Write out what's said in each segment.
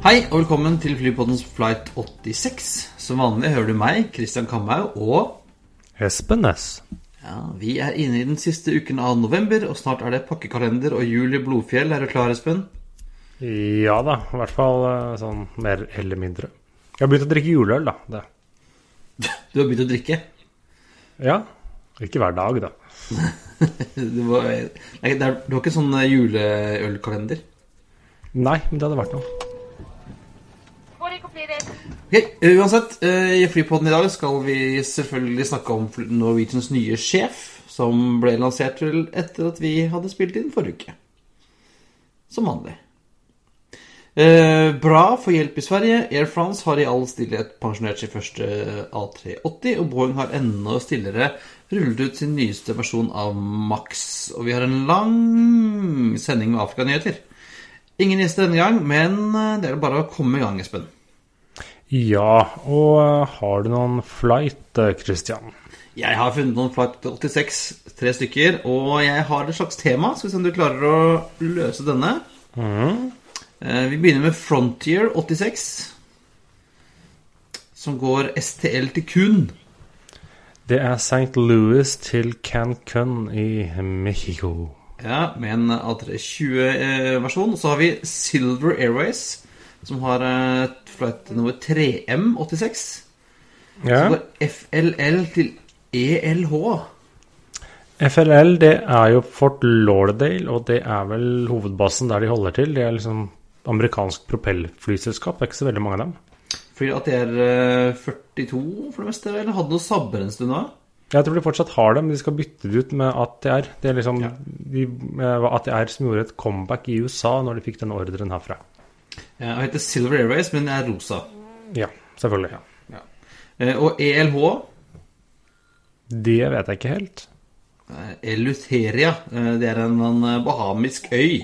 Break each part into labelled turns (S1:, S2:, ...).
S1: Hei og velkommen til Flypoddens flight 86. Som vanlig hører du meg, Christian Kamhaug, og
S2: Espen Næss.
S1: ja, vi er inne i den siste uken av november, og snart er det pakkekalender og jul i Blodfjell. Er du klar, Espen?
S2: Ja da, i hvert fall eh, sånn mer eller mindre. Jeg har begynt å drikke juleøl, da. Det.
S1: Du har begynt å drikke.
S2: Ja. Ikke hver dag, da.
S1: Du, var, nei, du har ikke sånn eh, juleølkalender?
S2: Nei, men det hadde vært noe.
S1: Ok, eh, Uansett, eh, i Flypodden i dag skal vi selvfølgelig snakke om Norwegians nye sjef, som ble lansert etter at vi hadde spilt inn forrige uke. Som vanlig. Eh, bra for hjelp i Sverige. Air France har i all stillhet pensjonert sin første A380, og Boeing har enda stillere rullet ut sin nyeste versjon av Max. Og vi har en lang sending med Afrika-nyheter. Ingen gjester denne gang, men det er bare å komme i gang, Espen.
S2: Ja, og eh, har du noen flight, eh, Christian?
S1: Jeg har funnet noen Flight 86, tre stykker, og jeg har et slags tema. Skal vi se om du klarer å løse denne. Mm. Vi begynner med Frontier 86, som går STL til Kun.
S2: Det er St. Louis til Cancun i Mexico.
S1: Ja, med en A320-versjon. Og så har vi Silver Airways, som har flight nummer 3M86.
S2: Ja.
S1: Så går FLL til ELH.
S2: FLL, det er jo Fort Lauderdale, og det er vel hovedbasen der de holder til. Det er liksom amerikansk propellflyselskap. Det er ikke så veldig mange av dem.
S1: Fordi at de er eh, 42 for det meste, eller hadde noen sabber en stund da.
S2: Jeg tror de fortsatt har det, men de skal bytte det ut med ATR. Det er liksom de, eh, ATR som gjorde et comeback i USA når de fikk den ordren herfra.
S1: Ja, og heter Silver Airways, men er rosa.
S2: Ja, selvfølgelig.
S1: Eh, Og ELH,
S2: Det vet jeg ikke helt.
S1: Elutheria. Eleutheria, eh, det er en, en bahamisk øy.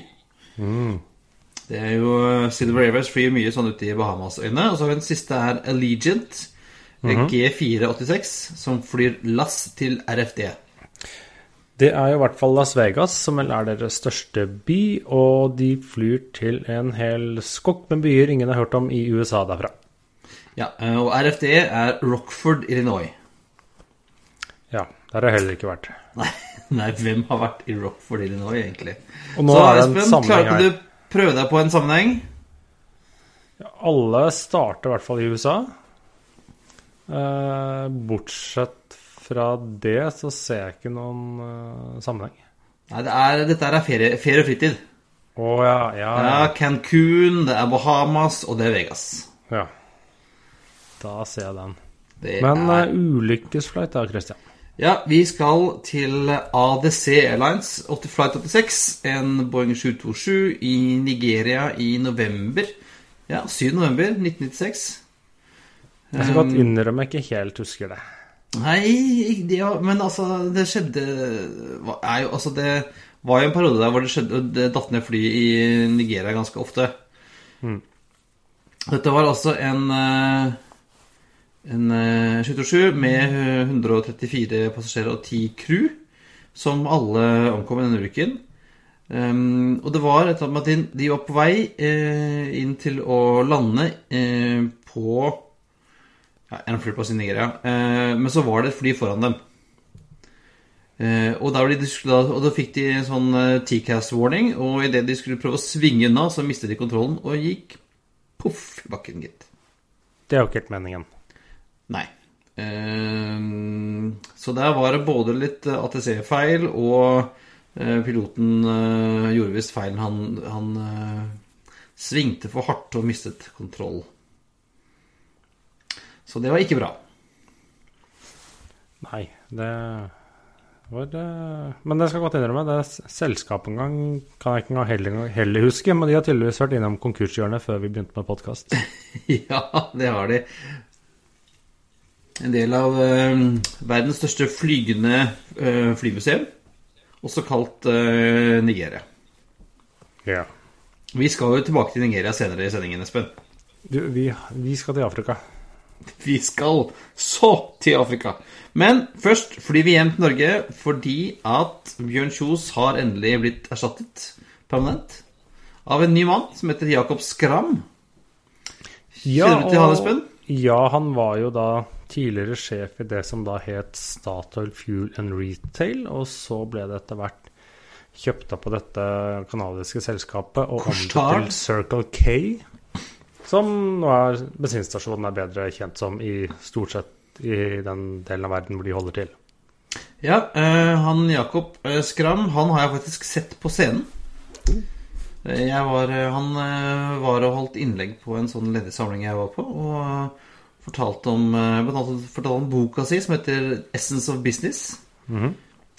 S1: Det er jo eh, Silver Airways flyr mye sånn ute i Bahamasøyene. Og så har vi den siste her, Allegiant eh, G486, som flyr lass til RFD.
S2: Det er jo i hvert fall Las Vegas, som vel er deres største by, og de flyr til en hel skokk med byer ingen har hørt om i USA derfra.
S1: Ja, eh, og RFD er Rockford, Illinois.
S2: Ja, der har jeg heller ikke vært.
S1: Nei, nei, hvem har vært i Rockford, Illinois, egentlig?
S2: Og nå
S1: Så
S2: er det en
S1: Espen,
S2: klarte
S1: du prøve deg på en sammenheng?
S2: Alle starter i hvert fall i USA. Eh, bortsett fra det så ser jeg ikke noen uh, sammenheng.
S1: Nei, det er, dette er ferie, ferie og fritid.
S2: Å ja, ja,
S1: Ja, Cancún, det er Bahamas, og det er Vegas.
S2: ja. Da ser jeg den.
S1: Det
S2: Men
S1: er,
S2: uh, ulykkesflight da, Christian.
S1: Ja, vi skal til ADC Airlines 80 Flight 86, en Boeing 727 i Nigeria i november. Ja, 7. november 1996.
S2: Jeg skal godt innrømme jeg ikke helt husker det.
S1: Nei, ja, men altså, det skjedde er jo, Altså, det var jo en periode der hvor det skjedde Det datt ned fly i Nigeria ganske ofte. Dette var altså en eh, En eh, 727 med 134 passasjerer og 10 crew, som alle omkom i denne ulykken. Um, og det var et eller annet med at de, de var på vei eh, inn til å lande eh, på en flyplass i Nigeria. Eh, men så var det et fly foran dem. Eh, og, der de, og da fikk de en sånn eh, TCAS-warning, og idet de skulle prøve å svinge unna, så mistet de kontrollen og gikk poff i bakken, gitt.
S2: Det er jo ikke helt meningen.
S1: Nei. Så der var det både litt ATC-feil, og piloten gjorde visst feilen. Han, han svingte for hardt og mistet kontroll. Så det var ikke bra.
S2: Nei, det Var, men det skal godt innrømme, det selskapet en gang kan jeg ikke engang heller, heller, huske. Men de har tydeligvis vært innom konkurshjørnet før vi begynte med podkast.
S1: ja, det har de. En del av uh, verdens største flygende uh, flymuseum. Også kalt uh, Nigeria.
S2: Ja.
S1: Vi skal jo tilbake til Nigeria senere i sendingen, Espen.
S2: Du, vi, vi skal til Afrika.
S1: Vi skal så til Afrika. Men først flyr vi hjem til Norge fordi at Bjørn Kjos har endelig blitt erstattet permanent av en ny mann som heter Jakob Skram.
S2: Ja, Kjenner du til han, Espen? Ja, han var jo da tidligere sjef i det som da het Statoil Fuel and Retail, og så ble det etter hvert kjøpt opp på dette kanadiske selskapet og omdøpt til Circle K. Som nå er bensinstasjonen er bedre kjent som i stort sett i den delen av verden hvor de holder til.
S1: Ja, uh, han Jakob uh, Skram, han har jeg faktisk sett på scenen. Uh, var, han var og holdt innlegg på en sånn ledig samling jeg var på, og fortalte om, fortalte om boka si som heter 'Essence of Business'. Mm -hmm.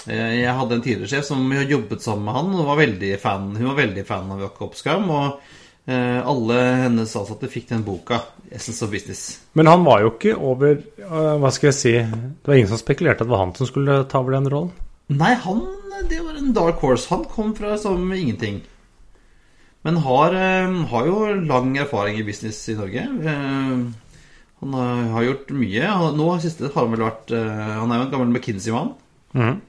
S1: Jeg hadde en tidligere sjef som jobbet sammen med han, og var veldig fan, hun var veldig fan av Jakob Skram. og Eh, alle hennes ansatte fikk den boka, 'Essence of Business'.
S2: Men han var jo ikke over eh, Hva skal jeg si Det var ingen som spekulerte at det var han som skulle ta over den rollen?
S1: Nei, han det var en dark horse. Han kom fra som ingenting. Men har, eh, har jo lang erfaring i business i Norge. Han har gjort mye. Nå siste har han vel vært Han er jo en gammel McKinsey-mann. Mm.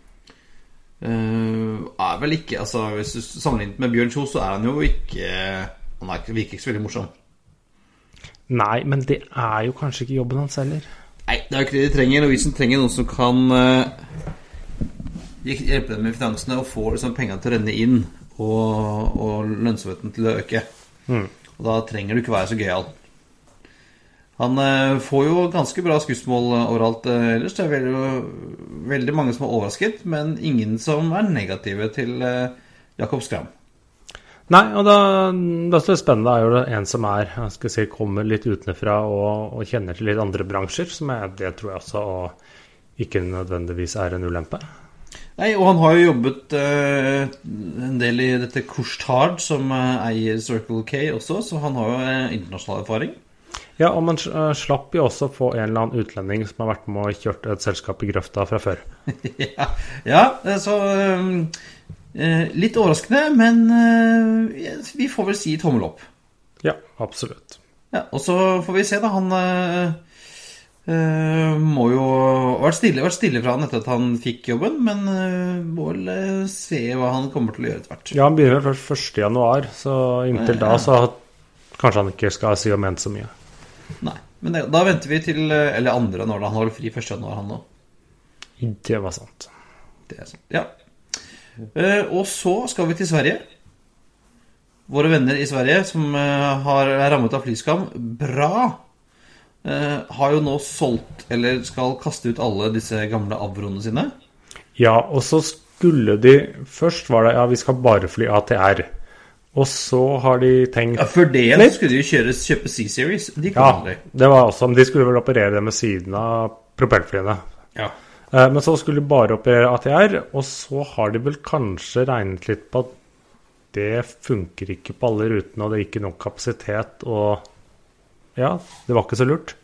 S1: Er vel ikke altså Hvis du sammenlignet med Bjørn Kjos, så er han jo ikke han er, virker ikke så veldig morsom.
S2: Nei, men det er jo kanskje ikke jobben hans heller.
S1: Nei, det er jo ikke det de trenger. Norwegian trenger noen som kan uh, hjelpe dem med finansene og få liksom, pengene til å renne inn og, og lønnsomheten til å øke. Mm. Og da trenger du ikke være så gøyal. Han uh, får jo ganske bra skussmål overalt uh, ellers. Det er veldig, veldig, mange som er overrasket, men ingen som er negative til Jakob Skram.
S2: Nei, og da, det som er spennende, er jo det en som er, jeg skal si, kommer litt utenfra og, og, kjenner til litt andre bransjer, som er, det tror jeg også og ikke nødvendigvis er en ulempe.
S1: Nei, og han har jo jobbet uh, en del i dette Couchetard, som uh, eier Circle K også, så han har jo uh, internasjonal erfaring.
S2: Ja, og man slapp jo også få en eller annen utlending som har vært med og kjørt et selskap i grøfta fra før.
S1: ja, ja, så um, litt overraskende, men eh, vi får vel si tommel opp.
S2: Ja, absolutt.
S1: Ja, Og så får vi se, da. Han øh, må jo vært stille, vært stille fra han etter at han fikk jobben, men øh, må vel se hva han kommer til å gjøre etter hvert.
S2: Ja, han begynner vel først 1.1, så inntil da så kanskje han ikke skal si og ment så mye.
S1: Nei, men det, da venter vi til Eller andre når han holder fri 1.1, han nå.
S2: Det var sant.
S1: Det er sant. Ja. Eh, og så skal vi til Sverige. Våre venner i Sverige som eh, har, rammet av flyskam, bra, eh, har jo nå solgt, eller skal kaste ut alle disse gamle Avroene sine.
S2: Ja, og så skulle de Først var det ja, vi skal bare fly ATR. Og så har de tenkt
S1: Ja, For det så skulle de kjøre, kjøpe C-Series. De
S2: ja, aldri. det var også, men de skulle vel operere det med siden av propellflyene. Ja. Eh, men så skulle de bare operere ATR, og så har de vel kanskje regnet litt på at det funker ikke på alle rutene, og det er ikke nok kapasitet, og ja, det var ikke så lurt.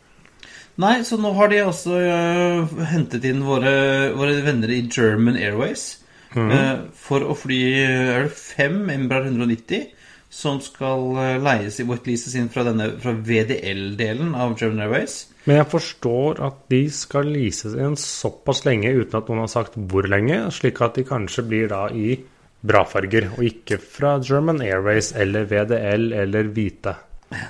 S1: Nei, så nå har de også uh, hentet inn våre, våre, venner i German Airways mm. uh, for å fly det fem Embraer 190 som skal uh, leies i wetleases inn fra, fra VDL-delen av German Airways.
S2: Men jeg forstår at de skal leases inn såpass lenge uten at noen har sagt hvor lenge, slik at de kanskje blir da i bra farger, og ikke fra German Airways eller VDL eller hvite.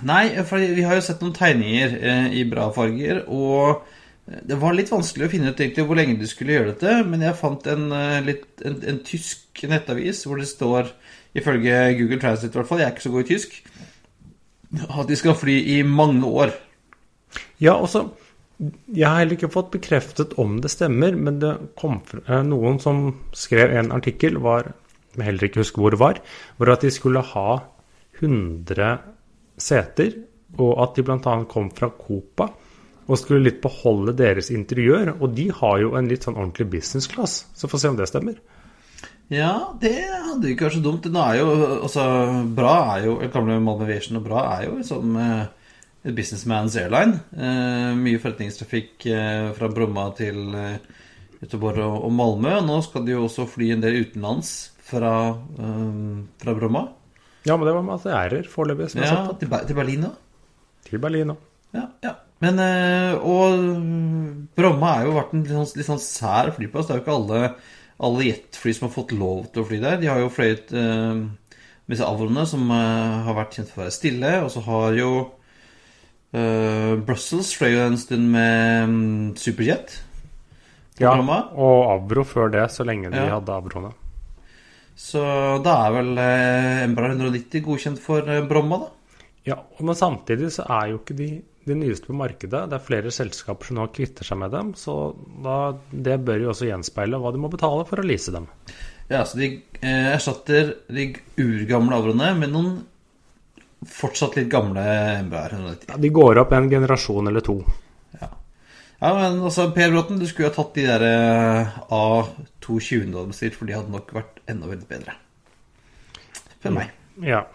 S1: Nei, for vi har jo sett noen tegninger eh, i bra farger, og det var litt vanskelig å finne ut egentlig hvor lenge de skulle gjøre dette, men jeg fant en, eh, litt, en, en tysk nettavis hvor det står, ifølge Google Translate i hvert fall, jeg er ikke så god i tysk, at de skal fly i mange år.
S2: Ja, også Jeg har heller ikke fått bekreftet om det stemmer, men det kom eh, noen som skrev en artikkel, var jeg heller ikke husker hvor det var, hvor at de skulle ha 100 seter, og at de bl.a. kom fra Copa. Og skulle litt beholde deres interiør. Og de har jo en litt sånn ordentlig business class, så får se om det stemmer.
S1: Ja, det hadde ikke vært så dumt. Nå er jo, altså, Bra er jo gamle Malmö Aviation og Bra er jo sånn et businessman's airline. Eh, mye forretningstrafikk eh, fra Bromma til eh, Göteborg og, og Malmö. Nå skal de jo også fly en del utenlands fra, um, fra Bromma.
S2: Ja, men det var masse ærer
S1: foreløpig. Ja, til, til Berlin òg.
S2: Til Berlin òg.
S1: Ja, ja. Men, og Bromma er jo vært en litt sånn, litt sånn sær flyplass. Det er jo ikke alle alle jetfly som har fått lov til å fly der. De har jo fløyet uh, med disse avroene som uh, har vært kjent for å være stille. Og så har jo uh, Brussels fløy jo en stund med um, superjet.
S2: Ja, og Avro før det, så lenge de ja. hadde Avroene.
S1: Så da er vel Embra 190 godkjent for Bromma, da.
S2: Ja, men samtidig så er jo ikke de de nyeste på markedet. Det er flere selskaper som nå kvitter seg med dem. Så da, det bør jo også gjenspeile hva du må betale for å lease dem.
S1: Ja, så de eh, erstatter de urgamle avroene med noen fortsatt litt gamle MBR.
S2: Ja, de går opp en generasjon eller to.
S1: Ja. ja men altså, Per Bråten, du skulle ha tatt de der eh, A220 du hadde bestilt, for de hadde nok vært enda veldig bedre. For meg.
S2: Ja.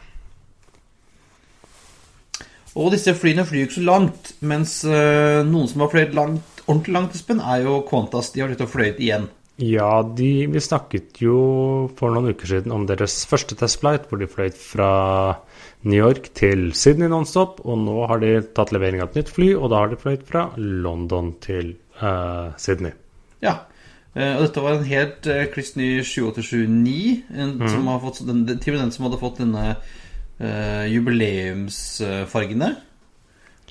S1: Og disse flyene flyr ikke så langt, mens uh, noen som har fløyet langt, ordentlig langt, Espen, er jo Qantas. De har litt å fløyet igjen.
S2: Ja, de, vi snakket jo for noen uker siden om deres første testflight, hvor de fløyt fra New York til Sydney nonstop. Og nå har de tatt levering av et nytt fly, og da har de fløyet fra London til uh, Sydney.
S1: Ja, uh, og dette var en helt uh, kliss ny 7879, mm. som den, den som hadde fått denne uh, jubileumsfargene.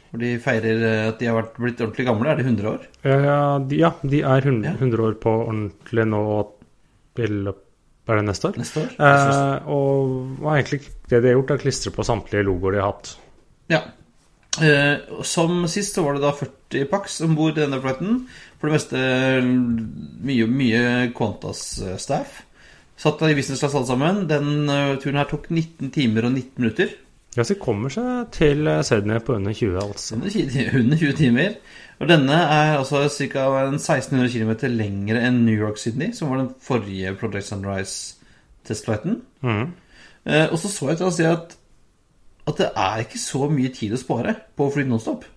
S1: Hvor de feirer eh, at de har vært, blitt ordentlig gamle. Er de 100 år?
S2: Uh, de, ja, de er 100, 100, år på ordentlig nå til Er det neste år?
S1: Neste år.
S2: Uh, og hva egentlig det de har gjort, er å klistre på samtlige logoer de har hatt.
S1: Ja. Uh, som sist så var det da 40 pax om bord i denne flighten. For det meste mye, mye Qantas-staff. Satt i business class alle sammen. Den uh, turen her tok 19 timer og 19 minutter.
S2: Ja, så kommer seg til eh, Sydney på under 20, altså.
S1: Under 20, under 20 timer. Og denne er altså ca. 1600 km lengre enn New York-Sydney, som var den forrige Project Sunrise-testflighten.
S2: Mm.
S1: Uh, og så så jeg til å si at, at det er ikke så mye tid å spare på å fly nonstop.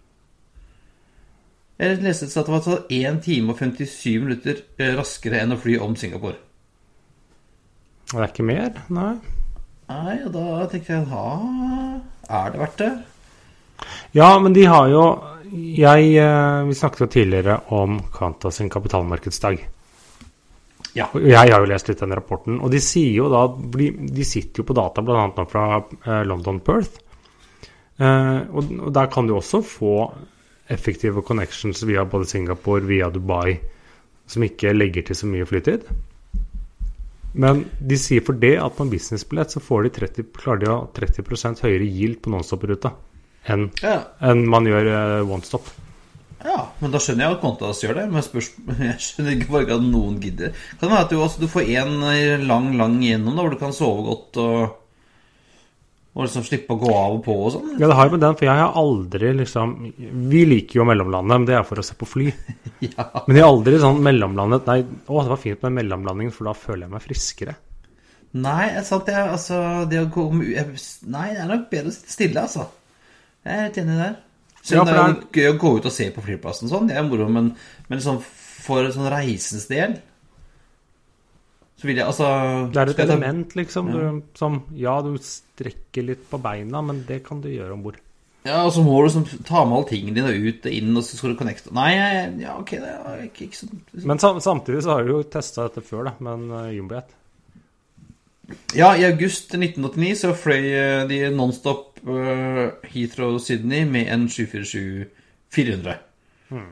S1: Jeg leste at det var 1 time og 57 minutter raskere enn å fly om Singapore.
S2: Det er ikke mer? Nei.
S1: Nei, og da tenker jeg ja, er det verdt det?
S2: Ja, men de har jo jeg, eh, Vi snakket jo tidligere om Kanta sin kapitalmarkedsdag.
S1: Ja.
S2: Jeg har jo lest litt den rapporten, og de sier jo da De sitter jo på data bl.a. nå fra eh, London Perth. Eh, og der kan du også få effektive connections via både Singapore, via Dubai, som ikke legger til så mye flytid. Men de sier for det at på en businessbillett så får de 30, klarer de å ha 30% høyere yield på nonstop-ruta enn
S1: ja.
S2: en man gjør uh, one-stop.
S1: Ja, men da skjønner jeg at Kontas gjør det. Men spørs, jeg skjønner ikke bare at noen gidder. Kan det være at du, altså, du får en lang, lang gjennom da, hvor du kan sove godt og og liksom slippe å gå av og på og sånn?
S2: Ja, det har jo med den, for jeg har aldri liksom Vi liker jo mellomlandet, men det er for å se på fly.
S1: ja.
S2: Men jeg har aldri sånn mellomlandet Nei, å, det var fint med mellomlandingen, for da føler jeg meg friskere.
S1: Nei, jeg jeg, altså det å gå Nei, det er nok bedre å sitte stille, altså. Jeg er helt enig der. Selv ja, det er gøy å gå ut og se på flyplassen sånn, det er moro, men, men liksom for sånn reisens del så vil jeg altså
S2: Det er et element, liksom, ja. Du, som Ja, du strekker litt på beina, men det kan du gjøre om bord.
S1: Ja, og så må du liksom ta med alle tingene dine ut og inn, og så skal du connecte Nei, ja, ok, det er ikke, ikke sånn
S2: Men samtidig så har du jo testa dette før, da, med en uh, jumbojet.
S1: Ja, i august 1989 så fløy uh, de nonstop uh, Heathrow Sydney med en 747-400. Hmm.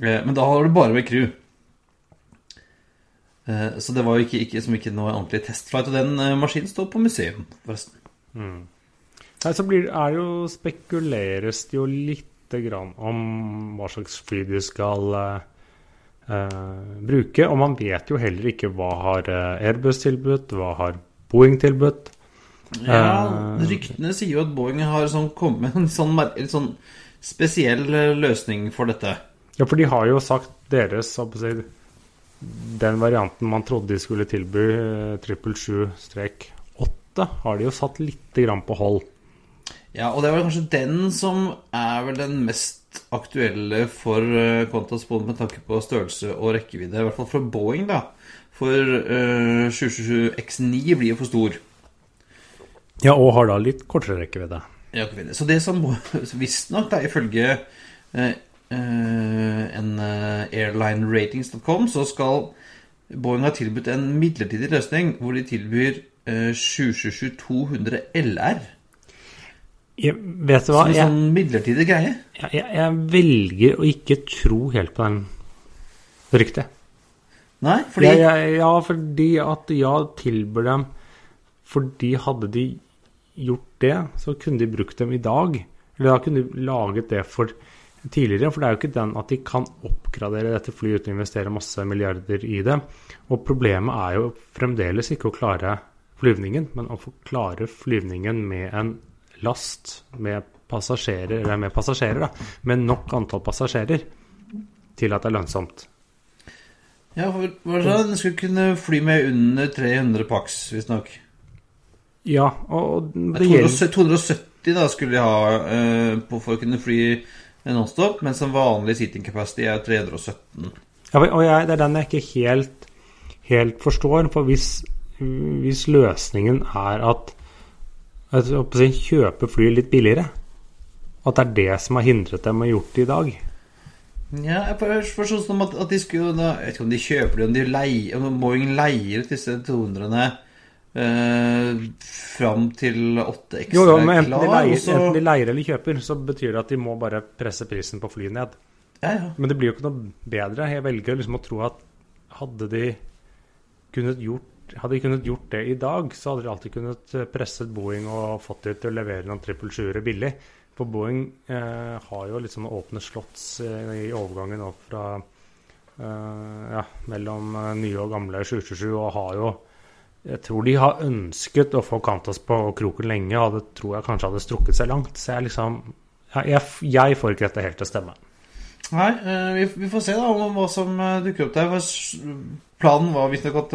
S1: Uh, men da har du bare med crew. Eh, så det var jo ikke, ikke, ikke noe ordentlig testflight. Og den eh, maskinen står på museum, forresten.
S2: Mm. Nei, så blir, er jo, spekuleres det jo lite grann om hva slags fly de skal uh, uh, bruke. Og man vet jo heller ikke hva har Airbus tilbudt, hva har Boeing tilbudt.
S1: Ja, ryktene sier jo at Boeing har sånn kommet med en sånn, en sånn spesiell eh, løsning for dette.
S2: Ja, for de har jo sagt deres si, Den varianten man trodde de skulle tilby, 777-8, har de jo satt litt grann på hold.
S1: Ja, og det var kanskje den som er vel den mest aktuelle for Qantas med tanke på størrelse og rekkevidde. I hvert fall for Boeing, da. For uh, 777 X9 blir jo for stor.
S2: Ja, og har da litt kortere rekkevidde.
S1: Ja, så det som visstnok, ifølge uh, en uh, airlineratings.com, så skal Boeing ha tilbudt en midlertidig løsning hvor de tilbyr uh, 777-200 LR.
S2: Jeg, vet du hva?
S1: Som en sånn midlertidig greie.
S2: Jeg, jeg, jeg, velger å ikke tro helt på den ryktet.
S1: Nei, fordi
S2: ja, fordi at ja, tilbyr dem Fordi hadde de gjort det, så kunne de brukt dem i dag. Eller da kunne de laget det for tidligere. For det er jo ikke den at de kan oppgradere dette flyet uten å investere masse milliarder i det. Og problemet er jo fremdeles ikke å klare flyvningen, men å klare flyvningen med en last med passasjerer, eller med passasjerer, da, med nok antall passasjerer til at det er lønnsomt.
S1: Ja, for hva sa Den skulle kunne fly med under 300 pax, visstnok.
S2: Ja, og
S1: det 270, 270 da skulle de ha uh, på, for å kunne fly nonstop, mens en vanlig seating capacity er 317.
S2: Ja, og jeg, Det er den jeg ikke helt, helt forstår. For hvis, hvis løsningen er at, si, kjøpe fly litt billigere, at det er det som har hindret dem å gjort det i dag
S1: ja, jeg forstår sånn at, at de skulle Jeg vet ikke om de kjøper det, om de leier Om Boeing leier ut disse 200-ene eh, fram til 8 ekstra
S2: jo, jo, men enten de, leier, så... enten de leier eller kjøper, så betyr det at de må bare presse prisen på flyet ned.
S1: Ja, ja.
S2: Men det blir jo ikke noe bedre. Jeg velger liksom å tro at hadde de kunnet gjort hadde de kunnet gjort det i dag, så hadde de alltid kunnet presset Boeing og fått dem til å levere noen 777-ere billig. For Boeing eh, har jo litt sånne åpne slotts eh, i overgangen opp fra eh, ja, mellom eh, nye og gamle 727 og har jo Jeg tror de har ønsket å få Kantas på kroken lenge, og det tror jeg kanskje hadde strukket seg langt. Så jeg liksom jeg, jeg, får ikke dette helt til å stemme.
S1: Nei, eh, vi, vi, får se da om hva som eh, dukker opp der. Planen var visstnok at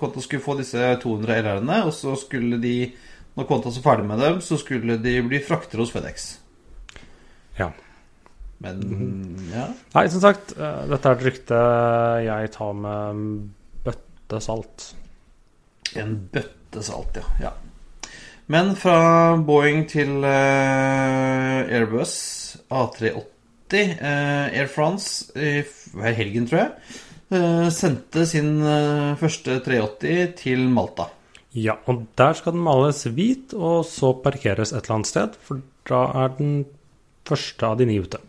S1: Qantas skulle få disse 200 LR-ene, og så skulle de når Qantas var ferdig med dem, så skulle de bli frakter hos FedEx.
S2: Ja.
S1: Men ja.
S2: Nei, som sagt, dette er et rykte jeg tar med bøtte salt.
S1: En bøtte salt, ja. ja. Men fra Boeing til uh, Airbus A380 uh, eh, Air France i helgen, tror jeg, sendte sin første 380 til Malta.
S2: Ja, og der skal den males hvit, og så parkeres et eller annet sted, for da er den første av de ni ute.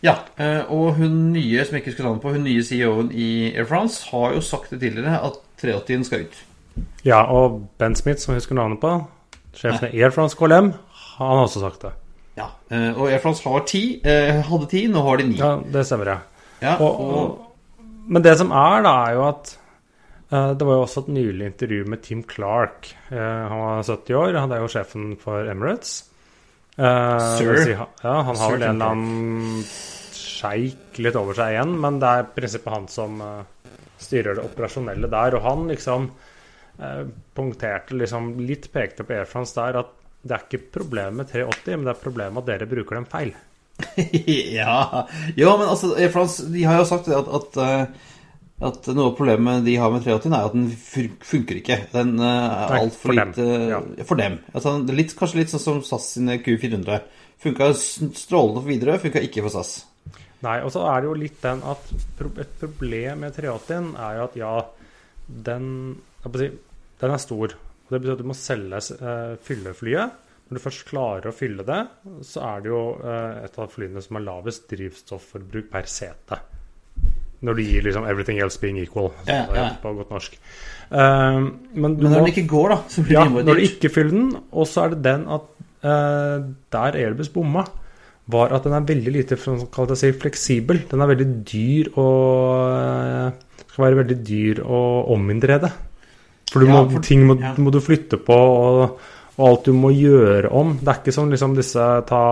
S1: Ja, eh, og hun nye som jeg ikke skulle navnet på, hun nye CEO-en i Air France har jo sagt det tidligere at 380-en skal ut.
S2: Ja, og Ben Smith, som jeg husker navnet på, sjefen i Air France KLM, han har også sagt det.
S1: Ja, eh, og Air France har ti, eh, hadde ti, nå har de ni.
S2: Ja, det stemmer, ja. ja og, og, men det som er, da, er jo at Eh, det var jo også et nylig intervju med Tim Clark. Han var 70 år, han er jo sjefen for Emirates.
S1: Sir?
S2: Si, ja, han har vel en eller annen sjeik litt over seg igjen, men det er i prinsippet han som styrer det operasjonelle der. Og han liksom punkterte liksom litt pekte på Air France der at det er ikke problemet med 380, men det er problemet at dere bruker dem feil.
S1: ja. Jo, men altså, Air France de har jo sagt at, at at noe av problemet de har med 380, er at den funker ikke. Den uh, er altfor lite ja. for dem. Altså, litt, kanskje litt sånn som SAS sine Q400. Funka strålende for Widerøe, funka ikke for SAS.
S2: Nei, og så er det jo litt den at et problem med 380 er jo at ja, den, den er stor. Det betyr at du må selge uh, fylleflyet. Når du først klarer å fylle det, så er det jo uh, et av flyene som har lavest drivstofforbruk per sete. Når du gir liksom 'everything else being equal', ja, ja. på godt norsk. Uh,
S1: men, men, når den ikke går, da, så blir
S2: det ja, Når du ikke fyller den, og så er det den at uh, der Airbus bomma, var at den er veldig lite si, fleksibel. Den er veldig dyr å uh, Skal være veldig dyr å ominnrede. For, ja, for ting må, ja. må, du flytte på, og, og, alt du må gjøre om. Det er ikke som liksom disse ta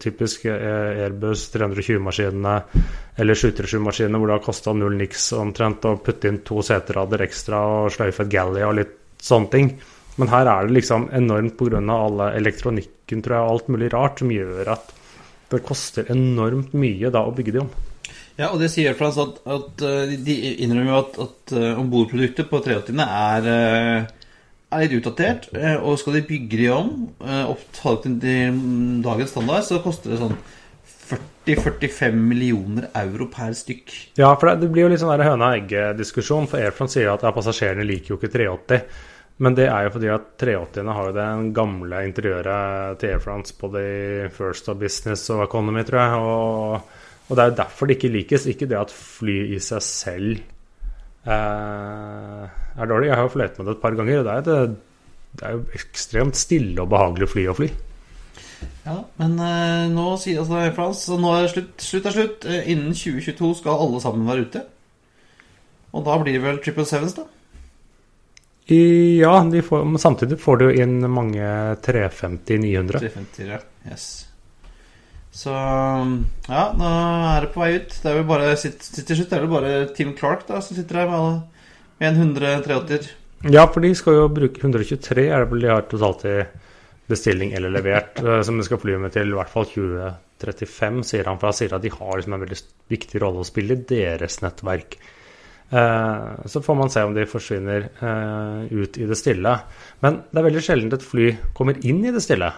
S2: typiske Airbus 320-maskinene eller 737-maskinene hvor det har kosta null niks omtrent å putte inn to seterader ekstra og sløyfe et galley og litt sånne ting. Men her er det liksom enormt pga. alle elektronikken tror jeg, og alt mulig rart som gjør at det koster enormt mye da å bygge de om.
S1: Ja, og det sier Frans at, at eh, de innrømmer jo at, at eh, ombordproduktet på 380-ene er, eh, er, litt utdatert. Og skal de bygge de om opp til dagens standard, så koster det sånn 40-45 millioner euro per stykk.
S2: Ja, for det, det blir jo litt sånn høna-egg-diskusjon. For Air France sier at ja, passasjerene liker jo ikke 380. Men det er jo fordi at 380-ene har jo det gamle interiøret til Air France på de First of Business og Economy, tror jeg. Og og det er jo derfor det ikke likes. Ikke det at fly i seg selv eh, er dårlig. Jeg har jo fløyet med det et par ganger, og det er, det, det er jo ekstremt stille og behagelig fly å fly.
S1: Ja, men eh, nå altså nå er det slutt, slutt er slutt. Eh, innen 2022 skal alle sammen være ute. Og da blir det vel Triple Sevens, da?
S2: Ja, får, men samtidig får du inn mange 350-900.
S1: 350, ja. Yes. Så ja, nå er det på vei ut. Det er vel bare Til slutt er det bare Tim Clark da som sitter her med, med en 183
S2: Ja, for de skal jo bruke 123, er det vel de har totalt i bestilling eller levert, eh, som de skal fly med til i hvert fall 2035, sier han. For han sier at de har liksom en veldig viktig rolle å spille i deres nettverk. Eh, så får man se om de forsvinner eh, ut i det stille. Men det er veldig sjelden et fly kommer inn i det stille.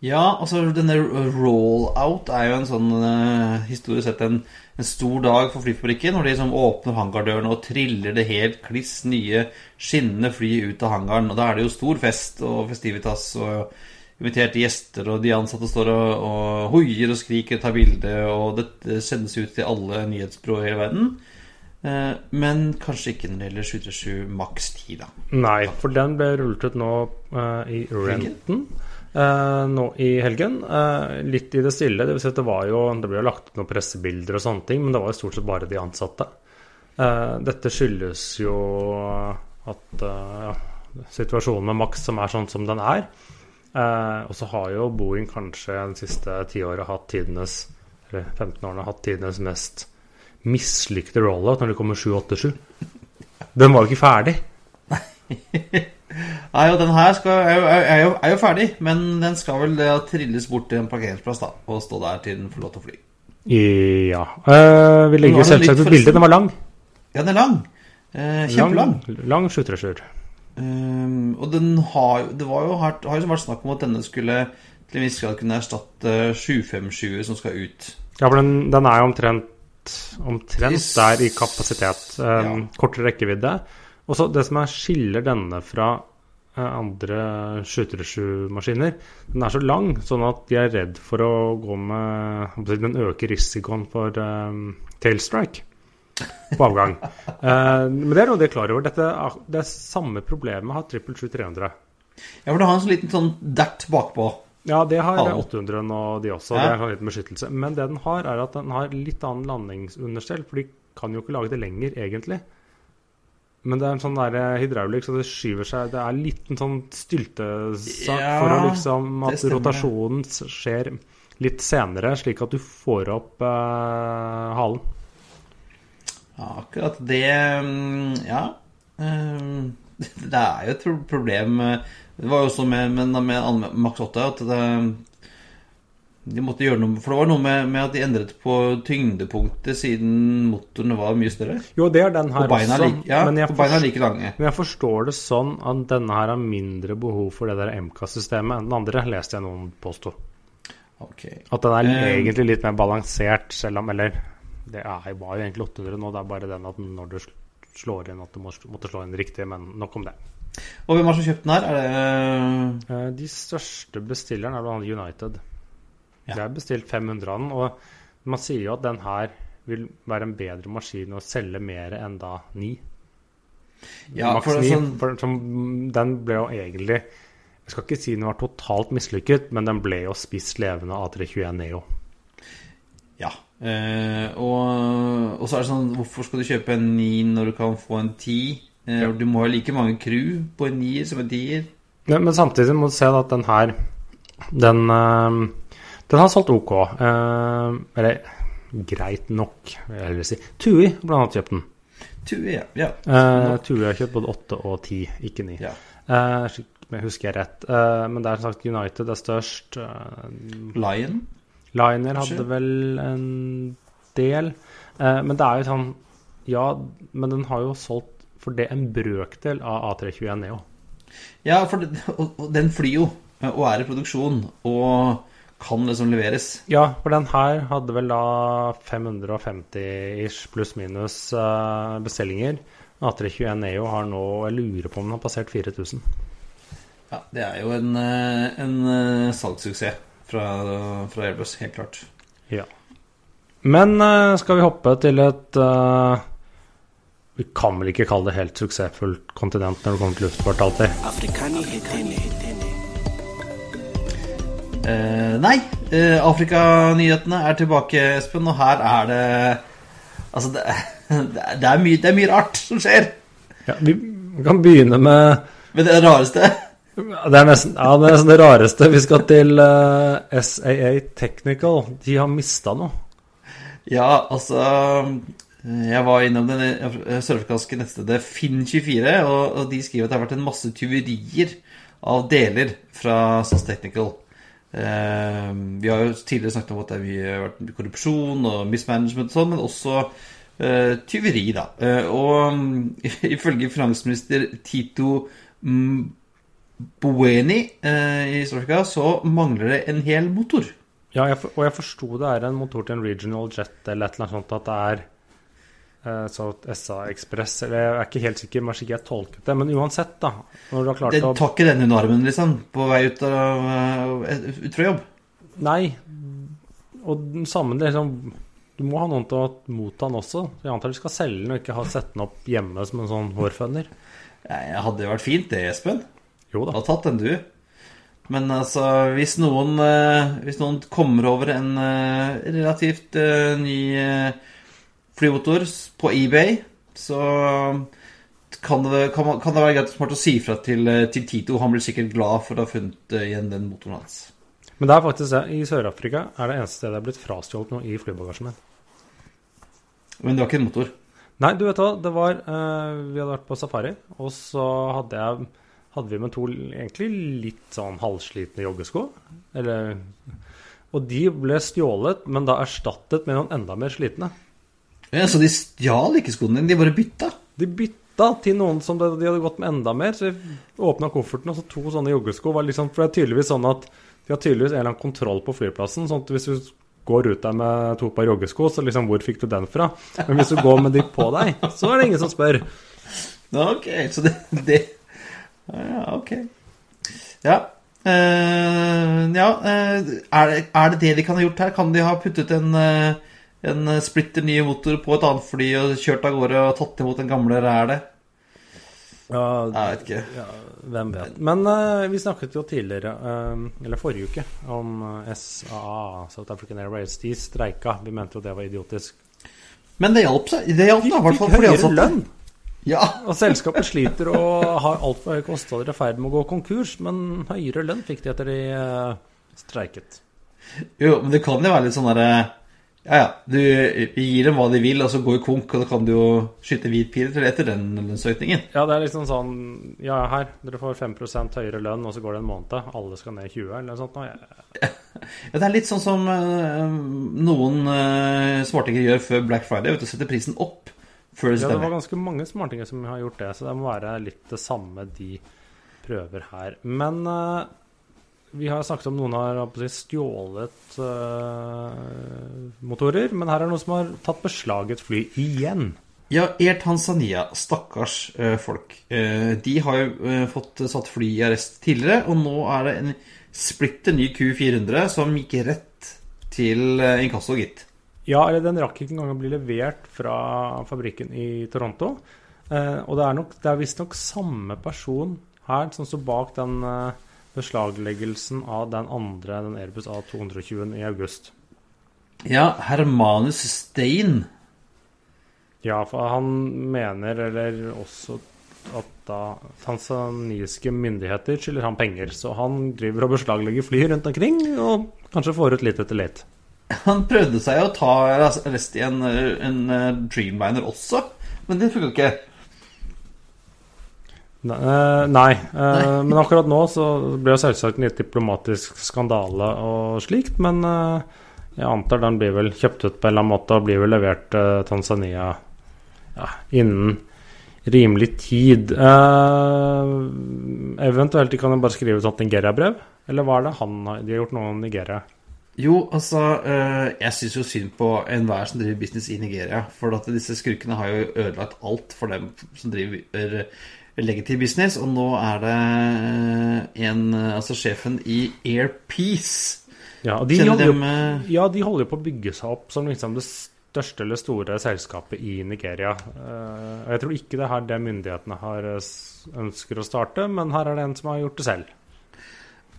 S1: Ja, altså denne roll-out er jo en sånn uh, historisk sett en, en, stor dag for flyfabrikken. Når de liksom åpner hangardørene og triller det helt kliss nye skinnende flyet ut av hangaren. Og da er det jo stor fest og festivitas og inviterte gjester, og de ansatte står og, og hoier og skriker og tar bilde, og dette sendes ut til alle nyhetsbyråer i hele verden. Uh, men kanskje ikke når det gjelder 737 maks 10, da.
S2: Nei, for den ble rullet ut nå uh, i Renton. Uh, nå i helgen. Uh, litt i det stille. Det, vil si at det, var jo, det ble jo lagt ut noen pressebilder og sånne ting, men det var jo stort sett bare de ansatte. Uh, dette skyldes jo at ja, situasjonen med Max som er sånn som den er. og så har jo Boeing kanskje de siste tiåret hatt tidenes eller 15 årene hatt tidenes mest mislykkede rollout når det kommer 787. Den var jo ikke ferdig.
S1: Nei, og den her skal, er, jo, er, jo, er, jo, ferdig, men den skal vel trilles bort til en parkeringsplass da, og stå der til den får lov til å fly.
S2: Ja. Uh, vi legger selvsagt ut bilde. Den var lang.
S1: Ja, den er lang. Uh, kjempelang.
S2: Lang, lang 737.
S1: Um, og den har, det var jo, har, har jo vært snakk om at denne skulle til en viss grad kunne erstatte 757 som skal ut.
S2: Ja, for den, den er jo omtrent, omtrent der i kapasitet. Um, ja. Kortere rekkevidde. Og så Det som er skiller denne fra eh, andre 737-maskiner, den er så lang, sånn at de er redd for å gå med Den øker risikoen for um, tailstrike på avgang. uh, men det er noe de er klar over. Dette, det er samme problemet har 777-300.
S1: Ja, for du har en sånn liten sånn dert bakpå.
S2: Ja, det har 800 og de også. Ja. Det er en liten beskyttelse. Men det den har, er at den har litt annen landingsunderstell. For de kan jo ikke lage det lenger, egentlig. Men det er en sånn der eh, hydraulikk, så det skyver seg Det er en sånn styltesak ja, for å liksom at rotasjonen skjer litt senere, slik at du får opp eh, halen.
S1: Ja, akkurat det mm, Ja. Um, det er jo et problem Det var jo også med, med, med Max 8 at det, de måtte gjøre noe For det var noe med, med, at de endret på tyngdepunktet siden motorene var mye større.
S2: Jo, det er den her
S1: og også. Like, ja, men jeg, beina er like lange.
S2: Men jeg forstår det sånn at denne her har mindre behov for det der MK-systemet enn den andre, leste jeg noen påstå.
S1: Okay.
S2: At den er um, egentlig litt mer balansert, selv om Eller det er, var jo egentlig 800 nå, det er bare den at når du slår inn, at du må, måtte slå inn riktig. Men nok om det.
S1: Og hvem har som kjøpt den her? Er det
S2: uh, De største bestilleren er blant United. Ja. Det er bestilt 500 av den, og man sier jo at den her vil være en bedre maskin å selge mer enn da 9. Ja, Max for 9. Sånn... For, som, den ble jo egentlig Jeg skal ikke si den var totalt mislykket, men den ble jo spist levende av 321 Neo.
S1: Ja. Eh, og, og, så er det sånn Hvorfor skal du kjøpe en 9 når du kan få en 10? Ja. Du må ha like mange crew på en 9 som en tier.
S2: Ja, men samtidig må du se at den her Den, den har solgt OK. Eller greit nok, vil jeg heller si. Tui blant annet kjøpt den.
S1: Tui, ja. ja.
S2: Uh, Tui har kjøpt både 8 og 10, ikke 9. Ja. Uh, jeg husker jeg rett. Uh, men det er som sagt United er størst.
S1: Lion?
S2: Liner hadde vel en del. men det er jo sånn Ja, men den har jo solgt for det en brøkdel av A321 Neo.
S1: Ja, for det, og, og den flyr jo, og er i produksjon. Og kan liksom leveres.
S2: Ja, for den her hadde vel da 550-ish pluss-minus uh, bestillinger. A321 Neo har nå Jeg lurer på om den har passert 4000.
S1: Ja, det er jo en, eh, en uh, salgssuksess fra, fra, Airbus, helt klart.
S2: Ja. Men uh, skal vi hoppe til et Vi kan vel ikke kalle det helt suksessfullt kontinent når det kommer til luftfart alltid?
S1: Uh, nei, Eh, Afrikanyhetene er tilbake, Espen, og her er det Altså, det, det, er, mye, det er, mye, rart som skjer.
S2: Ja, vi kan begynne med
S1: Med det rareste?
S2: Det er nesten, ja, det, er nesten det rareste. Vi skal til uh, eh, SAA Technical. De har mista noe.
S1: Ja, altså Jeg var innom det sørafrikanske nettstedet Finn24, og, og de skriver at det har vært en masse tyverier av deler fra SAS Technical. Eh, vi har jo tidligere snakket om at det har vært korrupsjon og mismanagement og sånn, men også uh, tyveri, da. Uh, og ifølge finansminister Tito Bueni i Sør-Afrika så mangler det en hel motor.
S2: Ja, og jeg forsto det er en motor til en regional jet eller et eller annet sånt, at det er Eh, så SA Ekspress jeg er ikke helt sikker, men jeg tolket det. Men uansett, da.
S1: Når du har klart det å tar ikke den under armen, liksom? På vei ut, av, eh, ut fra jobb?
S2: Nei. Og samme liksom Du må ha noen til å motta den også. Jeg antar du skal selge den og ikke ha sette den opp hjemme som en sånn hårføner.
S1: Jeg hadde jo vært fint, det, Espen.
S2: Jo da.
S1: Du har tatt den, du. Men altså, hvis noen, eh, hvis noen kommer over en relativt ny flymotor på eBay, så kan det, kan, kan det være greit smart å si fra til, til, Tito. Han blir sikkert glad for å ha funnet eh, igjen den motoren hans.
S2: Men det er faktisk det. I Sør-Afrika er det eneste stedet det er blitt frastjålet noe i flybagasjen min.
S1: Men du har ikke en motor?
S2: Nei, du vet hva. Det var uh, Vi hadde vært på safari, og så hadde, jeg, hadde vi med to egentlig litt sånn halvslitne joggesko. Eller Og de ble stjålet, men da erstattet med noen enda mer slitne.
S1: Ja, Så de stjal ikke skoene dine, de bare bytta?
S2: De bytta til noen som de, de hadde gått med enda mer. Så vi åpna kofferten, og så to sånne joggesko. Var liksom, for det er tydeligvis sånn at de har tydeligvis en eller annen kontroll på flyplassen. sånn at hvis du går ut der med to par joggesko, så liksom Hvor fikk du den fra? Men hvis du går med de på deg, så er det ingen som spør.
S1: Ok, så det, det Ja, ok. Ja. Uh, ja, uh, er, det, er, det, det de kan ha gjort her? Kan de ha puttet en uh, en eh, splitter ny motor på et annet fly og kjørt av gårde og tatt imot den gamle rælet?
S2: Ja,
S1: jeg vet ikke.
S2: Ja, hvem vet. Men uh, vi snakket jo tidligere, uh, eller forrige uke, om SAA, South African Airways. De streika. Vi mente jo det var idiotisk.
S1: Men det hjalp seg. Det hjalp da, i hvert fall
S2: for de ansatte. Lønn.
S1: Ja.
S2: og selskapet sliter og har altfor høye kostnader i ferd med å gå konkurs, men høyere lønn fikk de etter de uh, streiket.
S1: Jo, men det kan jo være litt sånn derre ja, ja. Du gir dem hva de vil, og så går konk, og da kan du jo skyte hvit pil etter den lønnsøkningen.
S2: Ja, det er liksom sånn Ja, her, dere får 5% høyere lønn, og så går det en måned. Alle skal ned i 20, eller noe sånt. Ja.
S1: ja, det er litt sånn som uh, noen uh, smartinger gjør før Black Friday. Vet du, setter prisen opp før
S2: det stemmer. Ja, det var ganske mange smartinger som har gjort det, så det må være litt det samme de prøver her. Men uh, vi har snakket om noen har stjålet uh, motorer, men her er det noen som har tatt beslag et fly igjen.
S1: Ja, Air Tanzania, stakkars uh, folk. Uh, de har jo fått satt fly i arrest tidligere, og nå er det en splitter ny Q400 som gikk rett til inkasso, gitt.
S2: Ja, eller den rakk ikke engang å bli levert fra fabrikken i Toronto. og det er, nok, det er visstnok samme person her som står bak den beslagleggelsen av den andre, den Airbus A220 i august.
S1: Ja, Hermanus Stein.
S2: Ja, for han mener, eller også at da tanzaniske myndigheter skylder han penger. Så han driver og beslaglegger fly rundt omkring, og kanskje får ut litt etter litt.
S1: Han prøvde seg å ta arrest i en, en Dreamliner også, men det funka ikke.
S2: Eh, nei, nei. men akkurat nå så blir det selvsagt en litt diplomatisk skandale og slikt. Men uh, jeg antar den blir vel kjøpt ut på en eller annen måte og blir vel levert til Tanzania ja, innen rimelig tid. eventuelt de kan jo bare skrive et sånt Nigeria-brev. Eller hva er det han har De har gjort noe om Nigeria?
S1: Jo, altså Jeg syns jo synd på enhver som driver business i Nigeria. For at disse skurkene har jo ødelagt alt for dem som driver legitim business, og nå er det eh, en eh, Altså sjefen i Airpeace.
S2: Ja, de holder, jo, ja, de holder på å bygge seg opp som liksom det største eller store selskapet i Nigeria. Og jeg tror ikke det er her det myndighetene har ønsker å starte, men her er det en som har gjort det selv.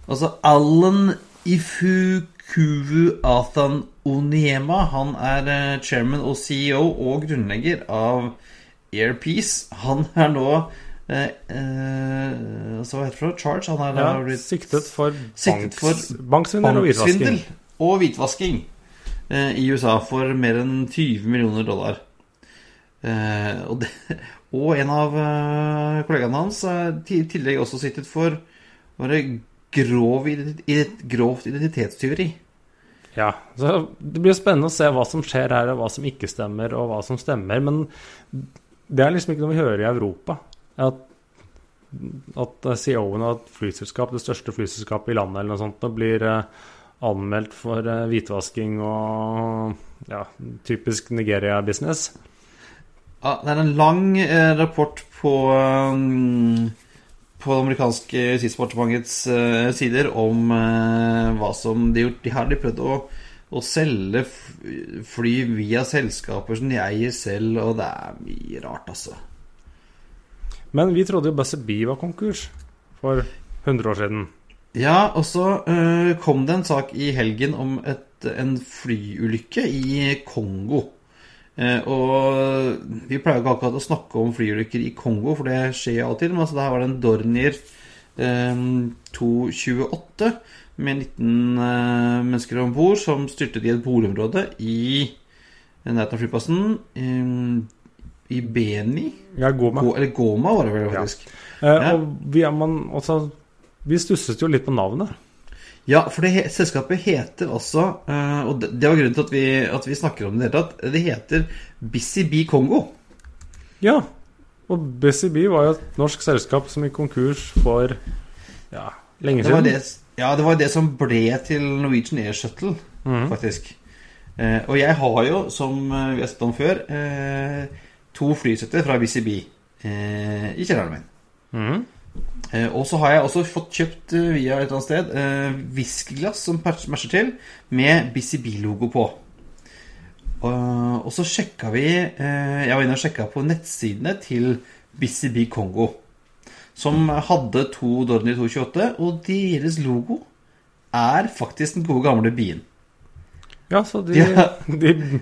S1: Altså Alan Ifukuvu Athan Oniema, han er chairman og CEO og grunnlegger av Airpeace. Han er nå Eh, eh, altså, hva heter det for Charge? Han er
S2: ja, blitt siktet for, siktet for banksvindel og hvitvasking.
S1: Og hvitvasking eh, i USA for mer enn 20 millioner dollar. Eh, og, det, og, en av eh, kollegaene hans er i tillegg også sittet for var det grov, grovt identitetstyveri.
S2: Ja, så Det blir spennende å se hva som skjer her, og hva som ikke stemmer, og hva som stemmer. Men det er liksom ikke noe vi hører i Europa at, at CEO-en av et flyselskap, det største flyselskapet i landet, eller noe sånt, blir eh, anmeldt for eh, hvitvasking og ja, typisk Nigeria-business.
S1: Ja, det er en lang eh, rapport på på det amerikanske justisdepartementets sider om hva som de har gjort. De har prøvd å, å selge fly via selskaper som de eier selv, og det er mye rart, altså.
S2: Men vi trodde jo Busser Bee var konkurs for 100 år siden.
S1: Ja, og så uh, kom det en sak i helgen om et, en flyulykke i Kongo. Uh, og vi pleier ikke akkurat å snakke om flyulykker i Kongo, for det skjer av og. Men altså, der var det en Dornier uh, 228 med 19 mennesker om bord som styrtet i et boligområde i nærheten av flyplassen. Um, i Beni.
S2: Ja, Goma.
S1: Go, eller Goma var det vel faktisk.
S2: Ja. Eh, og vi, man, også, vi stusset jo litt på navnet.
S1: Ja, for det, selskapet heter også uh, Og det, det, var grunnen til at vi, at vi snakker om det i det hele tatt. Det heter Busy Bee Kongo.
S2: Ja. Og Busy Bee var jo et norsk selskap som gikk konkurs for ja, lenge siden.
S1: Det det, ja, det var det som ble til Norwegian Air Shuttle, mm. faktisk. Eh, og jeg har jo, som vi har sett om før uh, to flysetter fra BCB eh, i kjelleren min. Mm. Eh, og så har jeg også fått kjøpt eh, via et eller annet sted eh, whiskyglass som matcher til, med BCB-logo på. Og, og, så sjekka vi eh, Jeg var inne og sjekka på nettsidene til BCB Kongo. Som hadde to Dorney 228, og deres logo er faktisk den gode gamle bien.
S2: Ja, så de, ja. de,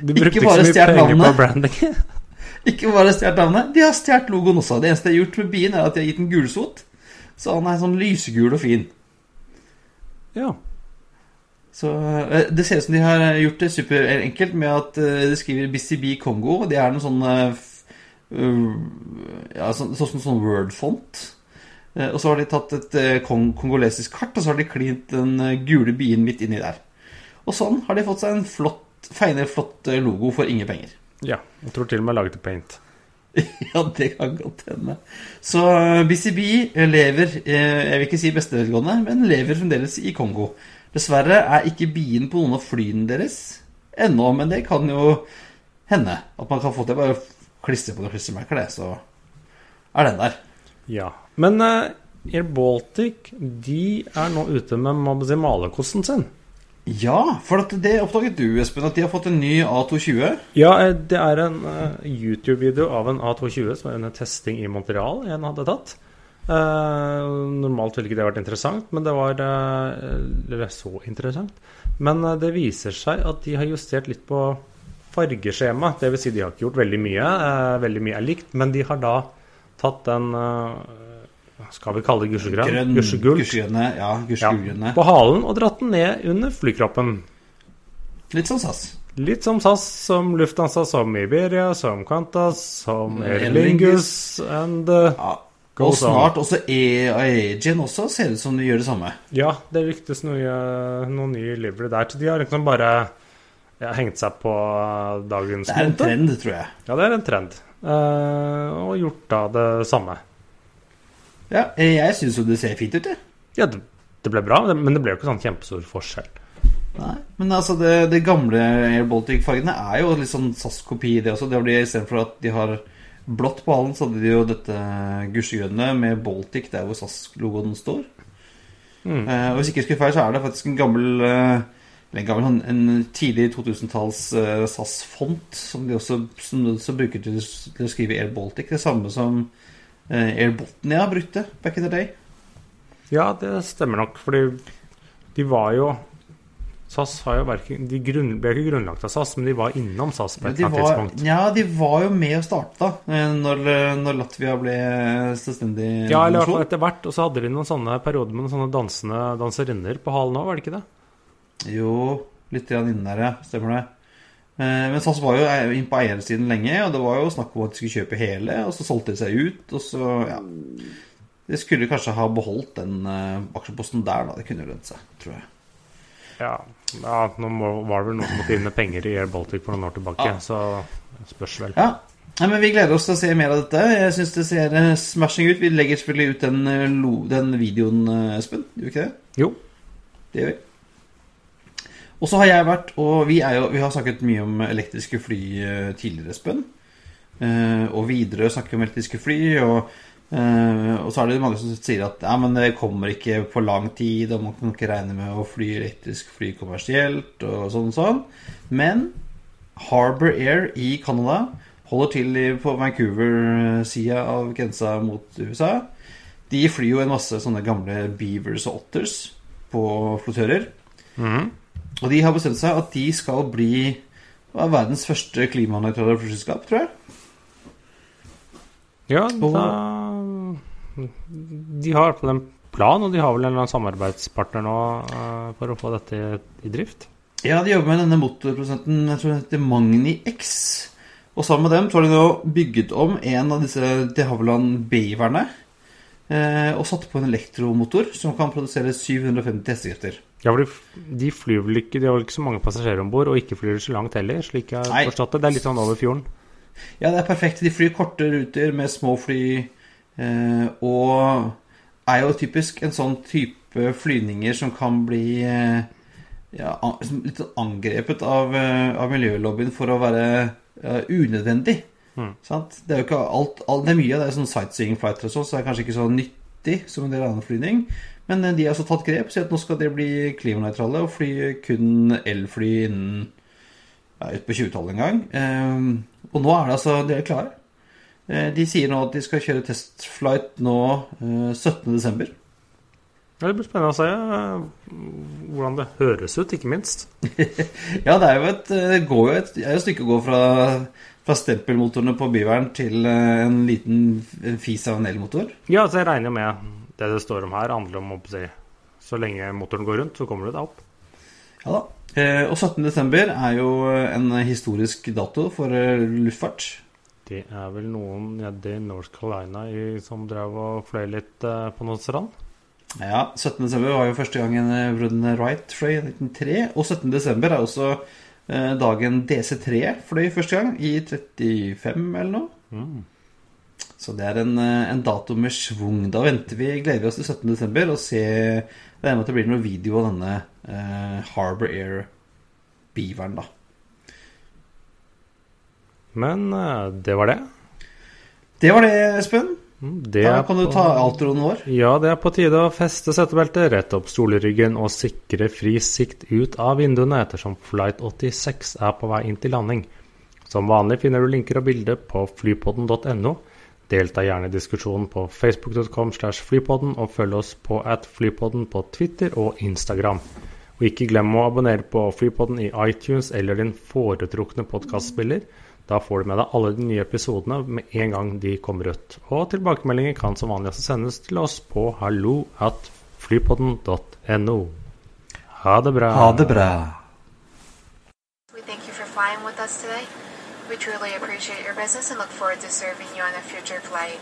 S2: de brukte ikke, ikke så mye penger på branding.
S1: Ikke bare stjålet navnet, de har stjålet logoen også. Det eneste de har gjort med bien, er at de har gitt en gulsot. Så han er sånn lysegul og fin.
S2: Ja.
S1: Så eh, Det ser ut som de har gjort det superenkelt med at eh, de skriver BCB Kongo. Det er noe sånn eh, ja, sånn, sånn, sånn Word-font. Og så har de tatt et kong kongolesisk kart, og så har de klint den gule bien midt inni der. Og sånn har de fått seg en flott, feiende flott logo for ingen penger.
S2: Ja. Jeg tror til og med laget i paint.
S1: ja, det kan godt hende. Så BCB eh, lever, eh, jeg vil ikke si bestevelgående, men lever fremdeles i Kongo. Dessverre er ikke bien på noen av flyene deres ennå, men det kan jo hende at man kan få til bare klistre på noen klistremerker, det, så er den der.
S2: Ja. Men Air Baltic de er nå ute med malerkosten sin.
S1: Ja, for det oppdaget du, Espen, at de har fått en ny A220?
S2: Ja, eh, det er en uh, YouTube-video av en A220 som er under testing i Montreal en hadde tatt. Uh, normalt ville ikke det vært interessant, men det var uh, så interessant. Men det viser seg at de har justert litt på fargeskjema. Dvs. Si de har ikke gjort veldig mye. veldig mye er likt, men de har da tatt den skal vi kalle det gusjegrønn?
S1: Grønn, Gusjegrønne, ja, gusjegrønne.
S2: Ja, på halen og dratt den ned under flykroppen.
S1: Litt som SAS.
S2: Litt som SAS, som Lufthansa, som Iberia, som Qantas, som Air Lingus and uh,
S1: ja. Og snart også Aegean også ser ut som de gjør det samme.
S2: Ja, det ryktes noe, noe ny livery der. Så de har liksom bare ja, hengt seg på dagens
S1: måte. Det er en trend, tror jeg.
S2: Ja, det er en trend. Uh, og gjort da det samme.
S1: Ja, jeg syns jo det ser fint ut, jeg.
S2: Ja, det, det, ble bra, men det ble jo ikke sånn kjempestor forskjell.
S1: Nei, men altså det, det gamle Air Baltic-fargene er jo litt sånn SAS-kopi, det også. Det blir Istedenfor at de har blått på halen, så hadde de jo dette gusjegrønne med Baltic der hvor SAS-logoen står. Mm. Eh, og Hvis ikke jeg husker feil, så er det faktisk en gammel uh, en, gammel, en tidlig 2000-talls uh, eh, SAS-font som de også, som de også bruker til, til, å skrive Air Baltic. Det samme som Air Botnia brukte back in the day.
S2: Ja, det stemmer nok, fordi de var jo SAS har jo verken, de grunn, ble ikke grunnlagt av SAS, men de var innom SAS på et eller annet tidspunkt.
S1: Ja, de var jo med å starte når, når Latvia ble selvstendig
S2: Ja, eller i hvert fall etter hvert. Og så hadde de noen sånne perioder med noen sånne dansende danserinner på halen òg, var det ikke det?
S1: Jo, litt inne der, ja. Stemmer det. Eh, men SAS var jo inn på eiersiden lenge, og det var jo snakk om at de skulle kjøpe hele, og så solgte de seg ut, og så, ja De skulle kanskje ha beholdt den uh, aksjeposten der, da. Det kunne lønt seg, tror jeg.
S2: Ja, ja nå var det vel noen som måtte inn med penger i Air Baltic for noen år tilbake, ja. så spørs vel.
S1: Ja. Nei, men Vi gleder oss til å se mer av dette. Jeg syns det ser eh, smashing ut. Vi legger selvfølgelig ut den, eh, den videoen, eh, Espen. Gjør vi ikke det?
S2: Jo.
S1: Det gjør vi. Og så har jeg vært Og vi, jo, vi har snakket mye om elektriske fly tidligere, Espen. Og Widerøe snakker om elektriske fly. og Uh, og så er det mange som sier at ja, men det kommer ikke på lang tid, og man kan ikke regne med å fly elektrisk fly kommersielt og sånn og sånn. Men Harbour Air i Canada holder til på Vancouver-sida av grensa mot USA. De flyr jo en masse sånne gamle Beavers og Otters på flottører. Mm. Og de har bestemt seg at de skal bli verdens første klimanøytrale flyselskap, tror jeg.
S2: Ja, da De har på den plan, og de har vel en eller annen samarbeidspartner nå uh, for å få dette i, i drift?
S1: Ja, de jobber med denne motorprosenten, jeg tror det heter Magni X. Og sammen med dem så har de nå bygget om en av disse de Havilland Beaverne. Eh, og satte på en elektromotor som kan produsere 750 hestekrefter.
S2: Ja, for de, flyr vel ikke De har vel ikke så mange passasjerer om bord, og ikke flyr så langt heller, slik jeg har forstått det. Det er litt sånn over fjorden.
S1: Ja, det er perfekt. De flyr korte ruter med små fly. Eh, og er jo typisk en sånn type flyvninger som kan bli eh, ja, litt angrepet av, av, miljølobbyen for å være unødvendig. Mm. Det er jo ikke alt, alt, Det er mye av det er sånn sightseeing flighter og sånn, så det er kanskje ikke så nyttig som en del annen flyvning. Men de har altså tatt grep sier at nå skal dere bli klimanøytrale og fly kun elfly innen ja, utpå 20-tallet en gang. Eh, og nå er det altså De er klare. Eh, de sier nå at de skal kjøre testflight nå eh, 17.12.
S2: Ja, det blir spennende å se eh, hvordan det høres ut, ikke minst.
S1: ja, det er jo et, det går jo et, er et stykke å gå fra, fra stempelmotorene på Bivern til eh, en liten en fis av en elmotor.
S2: Ja, så jeg regner med det det står om her, handler om å si Så lenge motoren går rundt, så kommer du deg opp.
S1: Ja da. Eh, og 17.12. er jo en historisk dato for eh, luftfart.
S2: Det er vel noen nede i North Carolina som drev og fløy litt på noen strand?
S1: Ja, 17.12. var jo første gangen Bruden Wright fløy i 1903. Og 17.12. er også dagen DC3 fløy første gang, i 35 eller noe. Mm. Så det er en, en, dato med schwung. Da venter vi, gleder vi oss til 17.12. og ser det med at det blir noen video av denne eh, Harbor Air-beaveren, da.
S2: Men uh, det var det.
S1: Det var det, Espen.
S2: Mm,
S1: da kan du ta altroen vår.
S2: Ja, det er på tide å feste setebeltet, rette opp stoleryggen og sikre fri sikt ut av vinduene ettersom Flight 86 er på vei inn til landing. Som vanlig finner du linker og bilder på flypodden.no Delta gjerne i diskusjonen på facebook.com slash flypodden, og følg oss på at flypodden på Twitter og Instagram. Og ikke glem å abonnere på Flypodden i iTunes eller din foretrukne podkastspiller. Da får du med deg alle de nye episodene med en gang de kommer ut. Og tilbakemeldinger kan som vanlig også sendes til oss på hallo at flypodden.no. Ha det bra.
S1: Ha det bra.
S3: We thank you for flying with us today. We truly appreciate your business and look forward to serving you on a future flight.